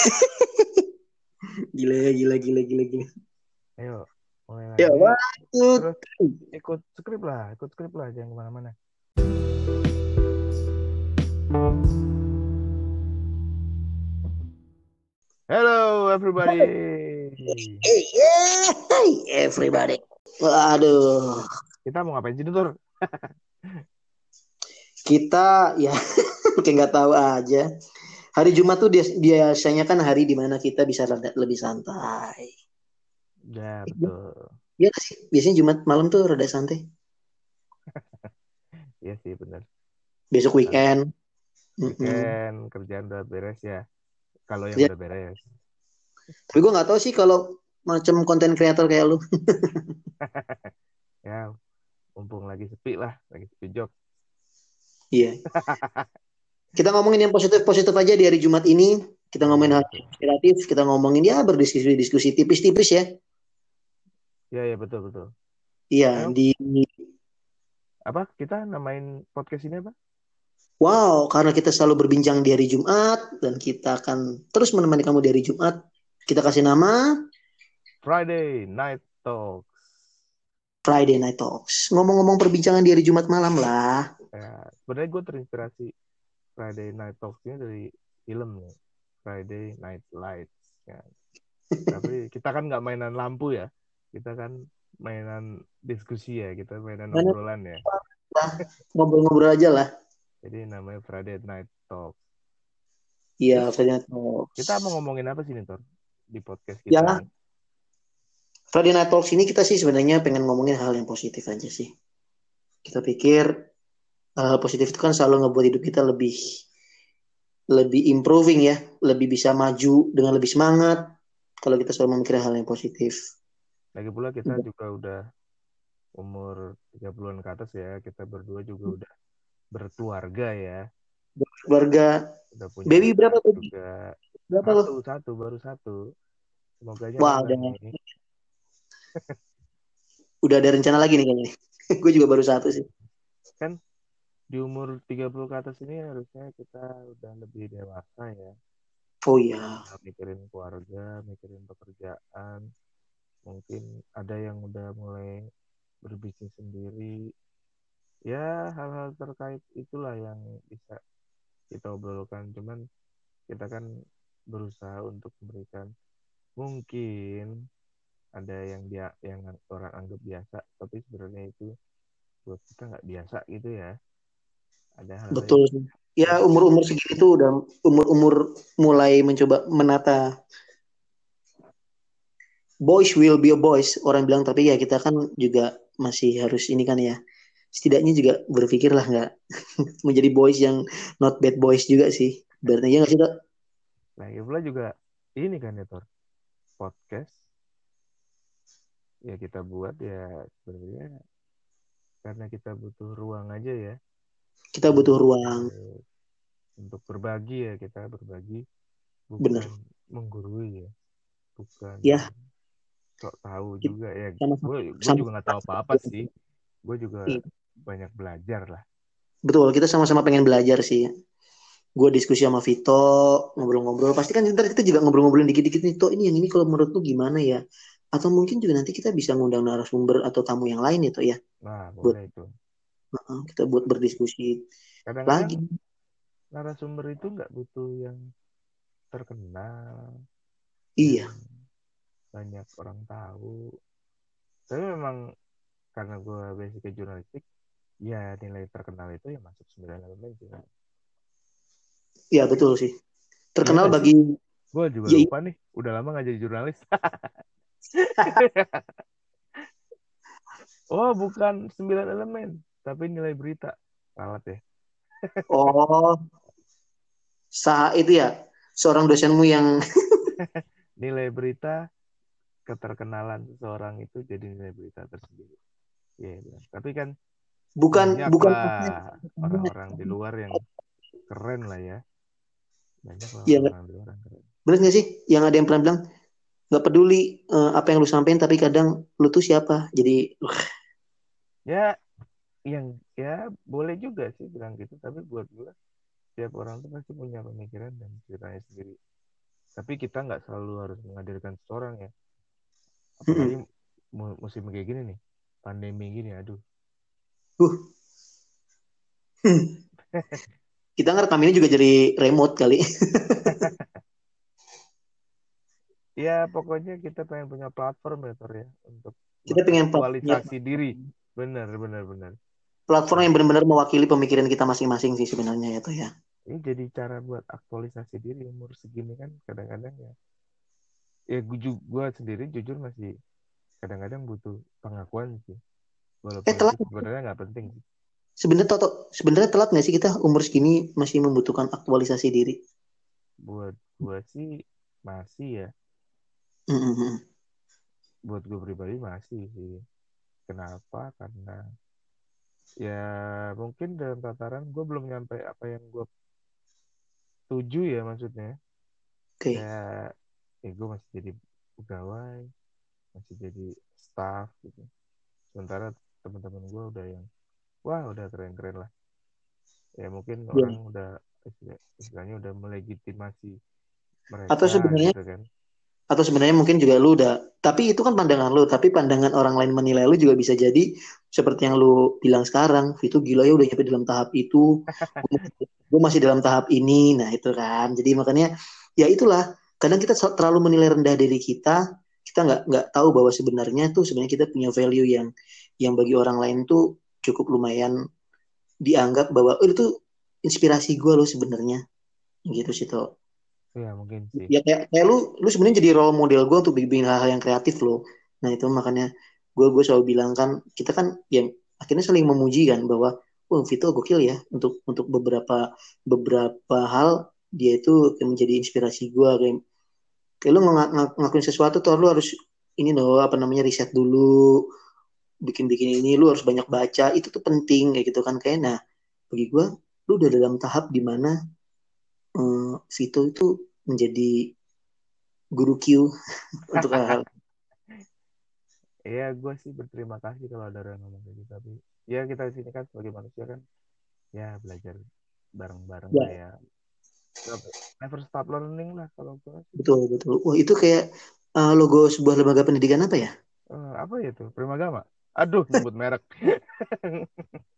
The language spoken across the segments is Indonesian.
gila, gila, gila, gila, gila. Ayo, mulai lagi. Ya, waktu. Ikut skrip lah, ikut skrip lah, jangan ke mana-mana. Hello everybody. Hey, hey, everybody. Waduh. Kita mau ngapain sih Tur? Kita ya kayak nggak tahu aja. Hari Jumat tuh bias- biasanya kan hari di mana kita bisa rada- lebih santai. Ya betul. Iya sih? Biasanya Jumat malam tuh rada santai. Iya sih benar. Besok weekend. Weekend kerjaan udah beres ya. Kalau yang Iya. udah beres. Tapi gue nggak tahu sih kalau macam konten kreator kayak lu. Ya, mumpung lagi sepi lah, lagi sepi job. Iya. Kita ngomongin yang positif-positif aja di hari Jumat ini. Kita ngomongin hal inspiratif, kita ngomongin ya berdiskusi-diskusi tipis-tipis ya. Ya ya betul betul. Iya, di Apa kita namain podcast ini apa? wow, karena kita selalu berbincang di hari Jumat dan kita akan terus menemani kamu di hari Jumat. Kita kasih nama Friday Night Talks. Friday Night Talks. Ngomong-ngomong perbincangan di hari Jumat malam lah. Ya, sebenarnya gue terinspirasi Friday Night Talks ini dari film nih. Friday Night Lights. Ya. Tapi kita kan nggak mainan lampu ya. Kita kan mainan diskusi ya. Kita mainan obrolan ya. Ngobrol-ngobrol aja lah. Jadi namanya Friday Night Talk. Iya, Friday Night Talks. Kita mau ngomongin apa sih nih, Tor? Di podcast Ya. kita. Friday Night Talks ini kita sih sebenarnya pengen ngomongin hal yang positif aja sih. Kita pikir hal positif itu kan selalu ngebuat hidup kita lebih lebih improving ya, lebih bisa maju dengan lebih semangat kalau kita selalu memikirkan hal yang positif. Lagi pula kita Iya. juga udah umur 30-an ke atas ya. Kita berdua juga Hmm. udah berkeluarga ya. Keluarga Udah punya baby berapa baby? juga. Berapa lo? Satu, satu, baru satu. Semoga aja Wah, udah. Udah ada rencana lagi nih kayaknya. Gue juga baru satu sih. Di umur 30 ke atas ini harusnya kita udah lebih dewasa ya. Oh iya. Mikirin keluarga, mikirin pekerjaan. Mungkin ada yang udah mulai berbisnis sendiri. Ya, hal-hal terkait itulah yang bisa kita obrolkan. Cuman kita kan berusaha untuk memberikan mungkin ada yang dia yang orang anggap biasa, tapi sebenarnya itu buat kita nggak biasa gitu ya. Ada hal Betul. Ya umur-umur segini tuh udah umur-umur mulai mencoba menata. Boys will be a boys orang bilang. Tapi ya kita kan juga masih harus ini kan ya. Setidaknya juga berpikirlah nggak menjadi boys yang not bad boys juga sih. Berarti ya nggak sih Dok? Lagi pula juga ini kan ya Tor, podcast. Ya kita buat ya sebenarnya karena kita butuh ruang aja ya kita butuh ruang. untuk berbagi ya kita berbagi. Bukan Bener. menggurui ya. Bukan Ya. sok tahu Kita- juga ya. gue juga nggak tahu apa-apa sih. Gue juga Iya. banyak belajar lah. Betul kita sama-sama pengen belajar sih. Gue diskusi sama Vito ngobrol-ngobrol. Pasti kan ntar kita juga ngobrol-ngobrolin dikit-dikit nih Toh ini yang ini kalau menurut lu gimana ya? Atau mungkin juga nanti kita bisa ngundang narasumber atau tamu yang lain ya Toh ya. Nah boleh itu. Heeh, kita buat berdiskusi lagi. kadang-kadang narasumber itu nggak butuh yang terkenal. Iya. Yang banyak orang tahu. Tapi memang karena gue basicnya jurnalistik ya nilai terkenal itu ya masuk 9 elemen sih. Iya betul sih. Terkenal Iya, bagi gue juga Ya, lupa nih udah lama gak jadi jurnalis. Oh bukan 9 elemen tapi nilai berita. Salah ya oh. Sah itu ya seorang dosenmu yang nilai berita keterkenalan seseorang itu jadi nilai berita tersendiri. Iya, benar. tapi kan bukan bukan orang-orang di luar yang keren lah ya. Banyak lah Iya, orang-orang di luar yang keren. Bener gak sih? Yang ada yang pernah bilang nggak peduli eh, apa yang lu sampein tapi kadang lu tuh siapa? Jadi ya yang ya boleh juga sih bilang gitu. Tapi buat gue setiap orang tuh pasti punya pemikiran dan ceritanya sendiri. Tapi kita nggak selalu harus menghadirkan seseorang ya. Apalagi mu- musim kayak gini nih pandemi gini aduh. Uh. Kita ngerekam ini juga jadi remote kali. ya pokoknya kita pengen punya platform ya Tor ya untuk Kita pengen aktualisasi diri. Bener bener bener Platform yang benar-benar mewakili pemikiran kita masing-masing sih sebenarnya ya tuh ya. ini jadi cara buat aktualisasi diri umur segini kan kadang-kadang ya ya gue, gue sendiri jujur masih kadang-kadang butuh pengakuan sih walaupun Eh, telat. sebenarnya nggak penting sih Sebenarnya Toto, sebenarnya telat nggak sih kita umur segini masih membutuhkan aktualisasi diri? buat gue sih masih ya Mm-mm. buat gue pribadi masih sih kenapa karena ya mungkin dalam tataran gue belum nyampe apa yang gue tuju ya maksudnya Oke. ya ya gue masih jadi pegawai masih jadi staff gitu sementara teman-teman gue udah yang wah udah keren-keren lah ya mungkin Iya. orang udah istilah- istilahnya udah melegitimasi mereka Atau sebenarnya- gitu kan Atau sebenarnya mungkin juga lu udah, tapi itu kan pandangan lu, tapi pandangan orang lain menilai lu juga bisa jadi seperti yang lu bilang sekarang, itu gila ya udah nyampe dalam tahap itu, gue masih dalam tahap ini, nah itu kan. Jadi makanya ya itulah, kadang kita terlalu menilai rendah diri kita, kita nggak nggak tahu bahwa sebenarnya tuh sebenarnya kita punya value yang yang bagi orang lain tuh cukup lumayan dianggap bahwa oh, itu inspirasi gue lo sebenarnya. Gitu sih tuh ya mungkin sih. Ya kayak, kayak lu lu sebenarnya jadi role model gue untuk bikin hal-hal yang kreatif lo nah itu makanya gue gue selalu bilang kan kita kan yang akhirnya saling memuji kan bahwa wah Vito gokil ya. Untuk untuk beberapa beberapa hal dia itu akan menjadi inspirasi gue kayak kayak lu ng- ng- ngakuin sesuatu tuh lu harus ini loh apa namanya riset dulu bikin-bikin ini lu harus banyak baca itu tuh penting kayak gitu kan. Kayak nah bagi gue lu udah dalam tahap di mana eh, Vito itu menjadi guru Q untuk hal-hal. Ya gue sih berterima kasih kalau ada orang ngomong gitu tapi ya kita di sini kan sebagai manusia kan ya belajar bareng-bareng Ya. ya never stop learning lah kalau gue betul betul. Wah itu kayak eh, logo sebuah lembaga pendidikan apa ya? Eh, apa ya itu? Primagama aduh nyebut merek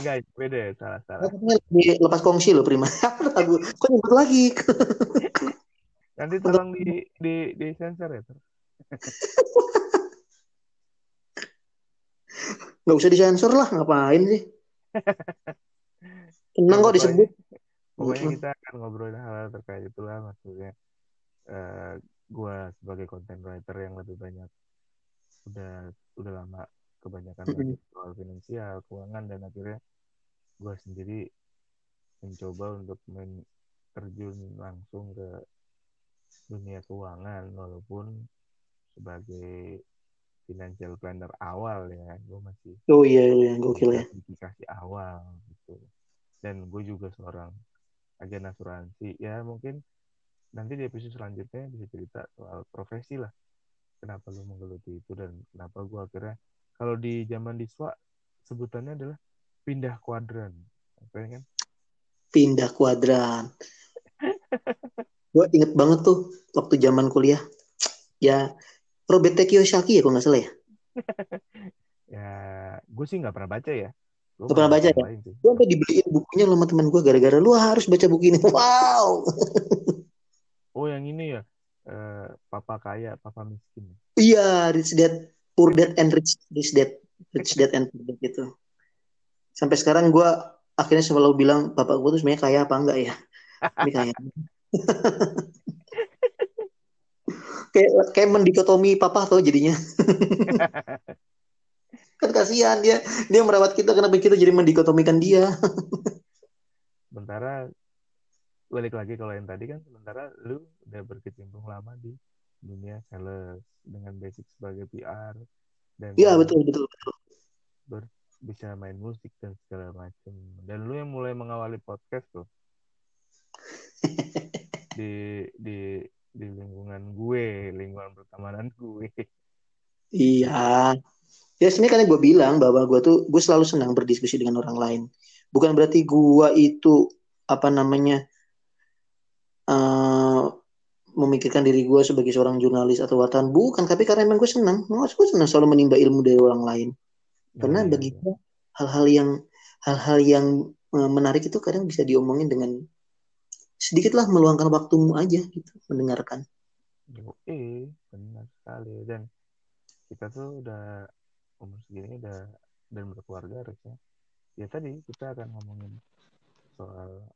enggak beda ya salah. Salah lagi lepas kongsi loh Prima. Lagu kok nyebut lagi? Nanti tolong di di di sensor ya Ter. nggak usah disensor lah ngapain sih? Tenang kok disebut. pokoknya kita akan ngobrolin hal-hal terkait itulah maksudnya eh gue sebagai content writer yang lebih banyak udah udah lama kebanyakan baca soal finansial keuangan dan akhirnya gue sendiri mencoba untuk men- terjun langsung ke dunia keuangan walaupun sebagai financial planner awal ya gue masih oh iya iya gokil ya. sertifikasi awal gitu. Dan gue juga seorang agen asuransi. Ya mungkin nanti di episode selanjutnya bisa cerita soal profesi lah. Kenapa lu menggeluti itu dan kenapa gue akhirnya kalau di zaman di SWA sebutannya adalah pindah kuadran. Apa ya kan? Pindah kuadran. Gue inget banget tuh waktu zaman kuliah. Ya Robert T. Kiyosaki ya kalau nggak salah ya? Ya gue sih nggak pernah baca ya. Gue pernah baca ya? gue sampai dibeliin bukunya sama teman gue gara-gara lu harus baca buku ini. Wow! Oh yang ini ya? Eh, papa kaya papa miskin. Iya rich dad poor dad and rich rich dad rich dad and poor dad gitu. Sampai sekarang gue akhirnya selalu bilang bapak gue tuh sebenarnya kaya apa enggak ya? Ini kaya. Kayak kayak mendikotomi papa tuh jadinya. Kan kasihan dia. Dia merawat kita kenapa kita jadi mendikotomikan dia? Sementara balik lagi kalau yang tadi kan sementara lu udah berkecimpung lama di dunia sales dengan basic sebagai PR dan iya betul betul betul. bisa main musik dan segala macam dan lu yang mulai mengawali podcast tuh? Di di di lingkungan gue lingkungan pertemanan gue. Iya. Ya sebenarnya kan gue bilang bahwa gue tuh gue selalu senang berdiskusi dengan orang lain. Bukan berarti gue itu apa namanya eh memikirkan diri gue sebagai seorang jurnalis atau wartawan bukan tapi karena emang gue senang gue senang selalu menimba ilmu dari orang lain karena Ya, ya, bagi ya. gue hal-hal yang hal-hal yang eh, menarik itu kadang bisa diomongin dengan sedikitlah meluangkan waktumu aja gitu mendengarkan Yoi, benar sekali. Dan kita tuh udah umur segini udah dan berkeluarga harusnya. Ya tadi kita akan ngomongin soal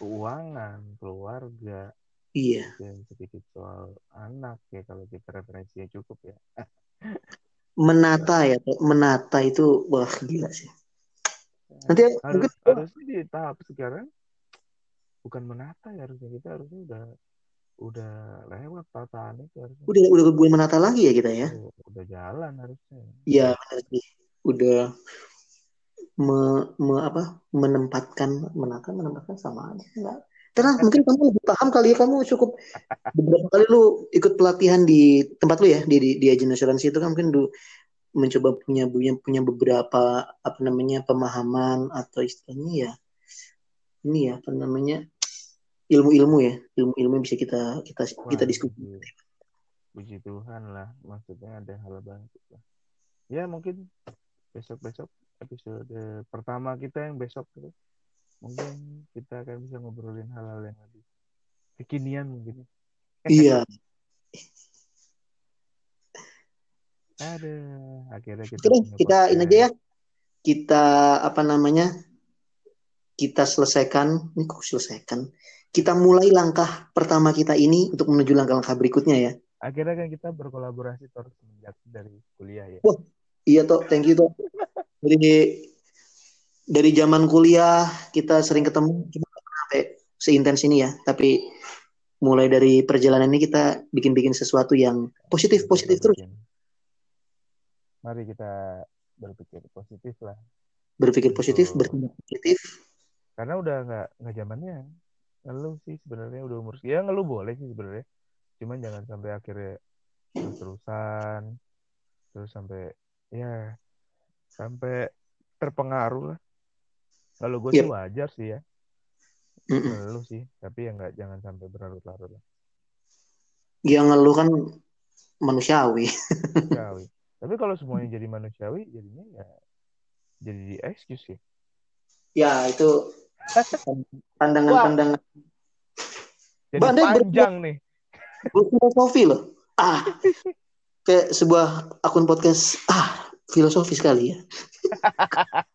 keuangan, keluarga, iya dan sedikit soal anak ya kalau kita referensinya cukup ya. menata ya menata itu wah gila sih nanti mungkin Harus harusnya di tahap sekarang bukan menata ya harusnya kita harusnya udah udah lewat tataan itu harusnya udah udah bukan menata lagi ya kita ya udah jalan harusnya. Iya benar sih. Udah me, me- apa menempatkan menata menempatkan sama aja enggak. Tenang, mungkin kamu lebih paham kali ya kamu cukup beberapa kali lu ikut pelatihan di tempat lu ya di di, di agen asuransi itu kan mungkin lu mencoba punya punya punya beberapa apa namanya pemahaman atau istilahnya ya ini ya apa namanya ilmu-ilmu ya ilmu-ilmu yang bisa kita kita kita Wah, diskusi. puji, Tuhan lah, maksudnya ada hal lah. Ya mungkin besok-besok episode pertama kita yang besok itu mungkin kita akan bisa ngobrolin hal-hal yang lebih kekinian mungkin. Iya. Ada akhirnya kita Oke kita ini aja ya. Kita apa namanya? Kita selesaikan, ini kok selesaikan. Kita mulai langkah pertama kita ini untuk menuju langkah-langkah berikutnya ya. Akhirnya kan kita berkolaborasi terus semenjak dari kuliah ya. Iya toh, thank you toh. Dari dari zaman kuliah kita sering ketemu, cuma sampai seintens ini ya. Tapi mulai dari perjalanan ini kita bikin-bikin sesuatu yang positif, positif terus. Mari kita berpikir positif lah. Berpikir positif, Betul. bertindak positif. karena udah nggak nggak zamannya ngeluh sih sebenarnya udah umur ya ngeluh boleh sih sebenarnya cuman jangan sampai akhirnya terus terusan terus sampai ya sampai terpengaruh lah kalau gue sih Yep. wajar sih ya ngeluh sih tapi ya nggak jangan sampai berlarut-larut lah Yang ngeluh kan manusiawi. manusiawi tapi kalau semuanya jadi manusiawi jadinya ya jadi di excuse sih Ya itu pandangan-pandangan jadi Bandai ber- panjang nih filosofi loh. Ah, kayak sebuah akun podcast. Ah, filosofi sekali ya.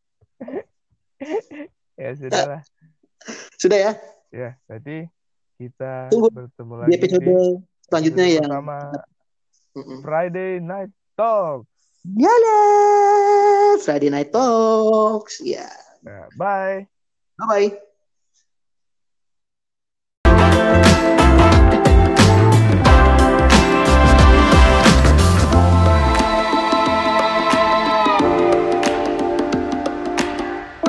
ya sudah lah Sudah ya, ya berarti kita Tunggu bertemu di lagi episode selanjutnya episode yang. Friday Night Talk. Yala, Friday Night Talks. Ya, Nah, bye. bye bye.